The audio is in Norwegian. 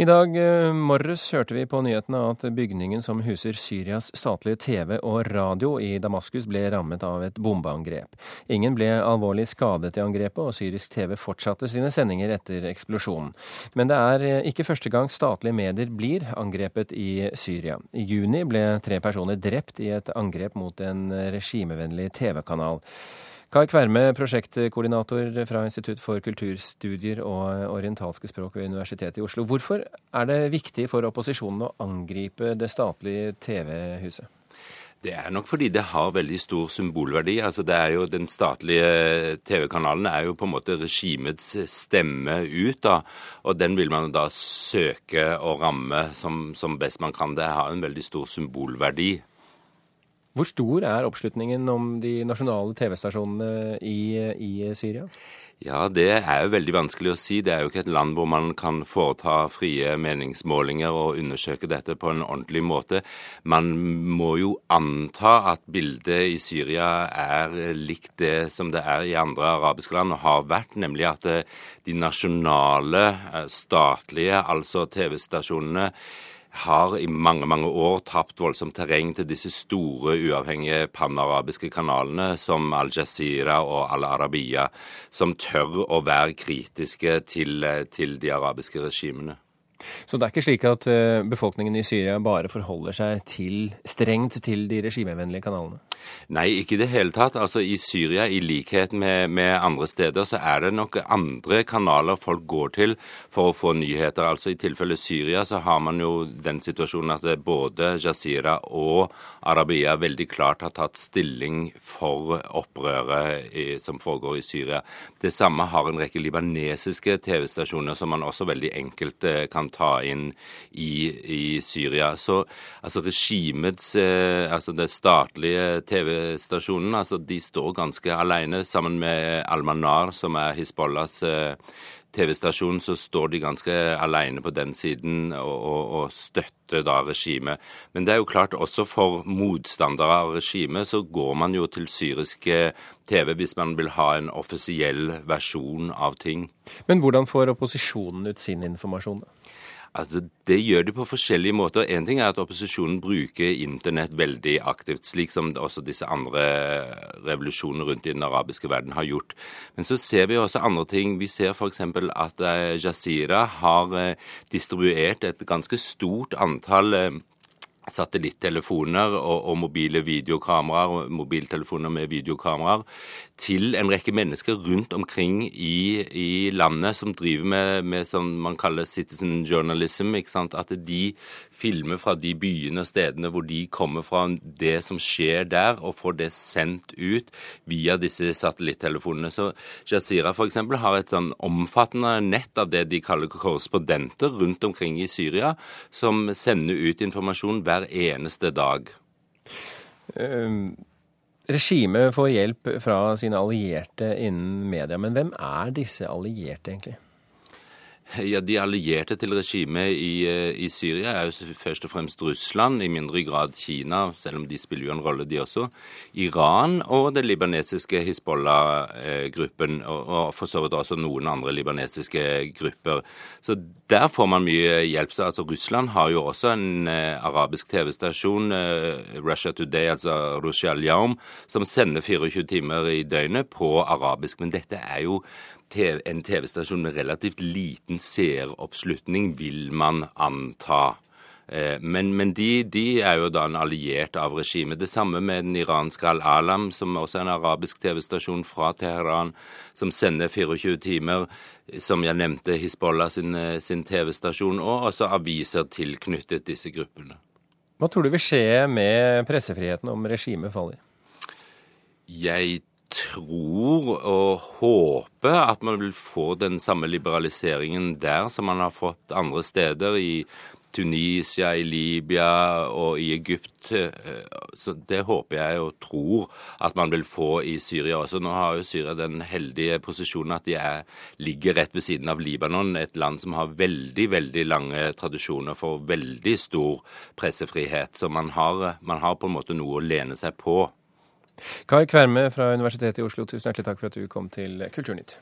I dag eh, morges hørte vi på nyhetene at bygningen som huser Syrias statlige TV og radio i Damaskus ble rammet av et bombeangrep. Ingen ble alvorlig skadet i angrepet, og syrisk TV fortsatte sine sendinger etter eksplosjonen. Men det er eh, ikke første gang statlige medier blir angrepet i Syria. I juni ble tre personer drept i et angrep mot en regimevennlig TV-kanal. Kai Kverme, prosjektkoordinator fra Institutt for kulturstudier og orientalske språk ved Universitetet i Oslo. Hvorfor er det viktig for opposisjonen å angripe det statlige TV-huset? Det er nok fordi det har veldig stor symbolverdi. Altså det er jo Den statlige TV-kanalen er jo på en måte regimets stemme ut. da, og Den vil man da søke å ramme som, som best man kan. Det har en veldig stor symbolverdi. Hvor stor er oppslutningen om de nasjonale TV-stasjonene i, i, Syria? Ja, Det er jo veldig vanskelig å si. Det er jo ikke et land hvor man kan foreta frie meningsmålinger og undersøke dette på en ordentlig måte. Man må jo anta at bildet i Syria er likt det som det er i andre arabiske land, og har vært, nemlig at de nasjonale, eh, statlige, altså TV-stasjonene, har i mange mange år tapt voldsomt terreng til disse store, uavhengige panarabiske kanalene som Al Jazeera og Al Arabiya, som tør å være kritiske til, til de arabiske regimene. Så det er ikke slik at eh, befolkningen i Syria bare forholder seg til, strengt til de regimevennlige kanalene? Nei, ikke i det hele tatt. Altså I Syria, i likhet med, med, andre steder, så er det nok andre kanaler folk går til for å få nyheter. Altså I tilfelle Syria så har man jo den situasjonen at både Jazeera og Arabia veldig klart har tatt stilling for opprøret i, som foregår i Syria. Det samme har en rekke libanesiske TV-stasjoner som man også veldig enkelt eh, ta inn i, i Syria. Så altså regimets, eh, altså det statlige TV-stasjonen, altså de står ganske alene sammen med Al-Manar, som er Hizbollahs eh, TV-stasjon, så står de ganske alene på den siden og, og, og støtter da regimet. Men det er jo klart også for motstandere av regimet så går man jo til syriske TV hvis man vil ha en offisiell versjon av ting. Men hvordan får opposisjonen ut sin informasjon? da? Altså, Det gjør de på forskjellige måter. En ting er at opposisjonen bruker internett veldig aktivt, slik som også disse andre revolusjonene rundt i den arabiske verden har gjort. Men så ser vi også andre ting. Vi ser f.eks. at eh, Jazeera har eh, distribuert et ganske stort antall eh, satellittelefoner og, og, mobile videokameraer, mobiltelefoner med videokameraer, til en rekke mennesker rundt omkring i, i landet som driver med, med sånn man kaller citizen journalism. ikke sant? At de filmer fra de byene og stedene hvor de kommer fra, det som skjer der, og får det sendt ut via disse satellittelefonene. Så Jazeera f.eks. har et sånn omfattende nett av det de kaller korrespondenter rundt omkring i Syria, som sender ut informasjon hver eneste dag. Um Regimet får hjelp fra sine allierte innen media, men hvem er disse allierte egentlig? Ja, De allierte til regimet i, eh, i, Syria er jo først og fremst Russland, i mindre grad Kina, selv om de spiller jo en rolle, de også. Iran og den libanesiske Hizbollah-gruppen, og for så vidt også noen andre libanesiske grupper. Så der får man mye hjelp. Altså, Russland har jo også en eh, arabisk TV-stasjon, eh, Russia Today, altså Russia Yaum, som sender 24 timer i døgnet på arabisk. Men dette er jo en TV-stasjon med relativt liten seeroppslutning, vil man anta. Eh, men, men de, de, er jo da en alliert av regimet. Det samme med den iranske Al-Alam, som også er en arabisk TV-stasjon fra Teheran, som sender 24 timer. Som jeg nevnte, Hizbollah sin, eh, sin TV-stasjon, og også aviser tilknyttet disse gruppene. Hva tror du vil skje med pressefriheten om regimet faller? Jeg tror og håper at man vil få den samme liberaliseringen der som man har fått andre steder, i Tunisia, i Libya og i Egypt. Så Det håper jeg og tror at man vil få i Syria også. Nå har jo Syria den heldige posisjonen at de er, ligger rett ved siden av Libanon, et land som har veldig veldig lange tradisjoner for veldig stor pressefrihet. Så man har, man har på en måte noe å lene seg på. Kai Kverme fra Universitetet i Oslo, tusen hjertelig takk for at du kom til Kulturnytt.